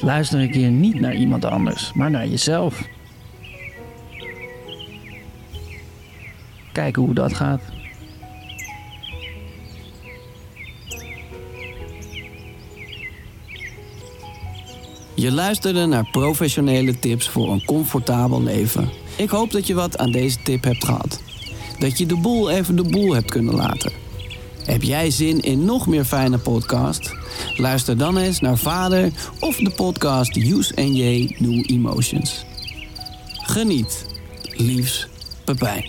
Luister een keer niet naar iemand anders, maar naar jezelf. Kijken hoe dat gaat. Je luisterde naar professionele tips voor een comfortabel leven. Ik hoop dat je wat aan deze tip hebt gehad. Dat je de boel even de boel hebt kunnen laten. Heb jij zin in nog meer fijne podcast? Luister dan eens naar Vader of de podcast Use J New Emotions. Geniet. Liefs, Pepijn.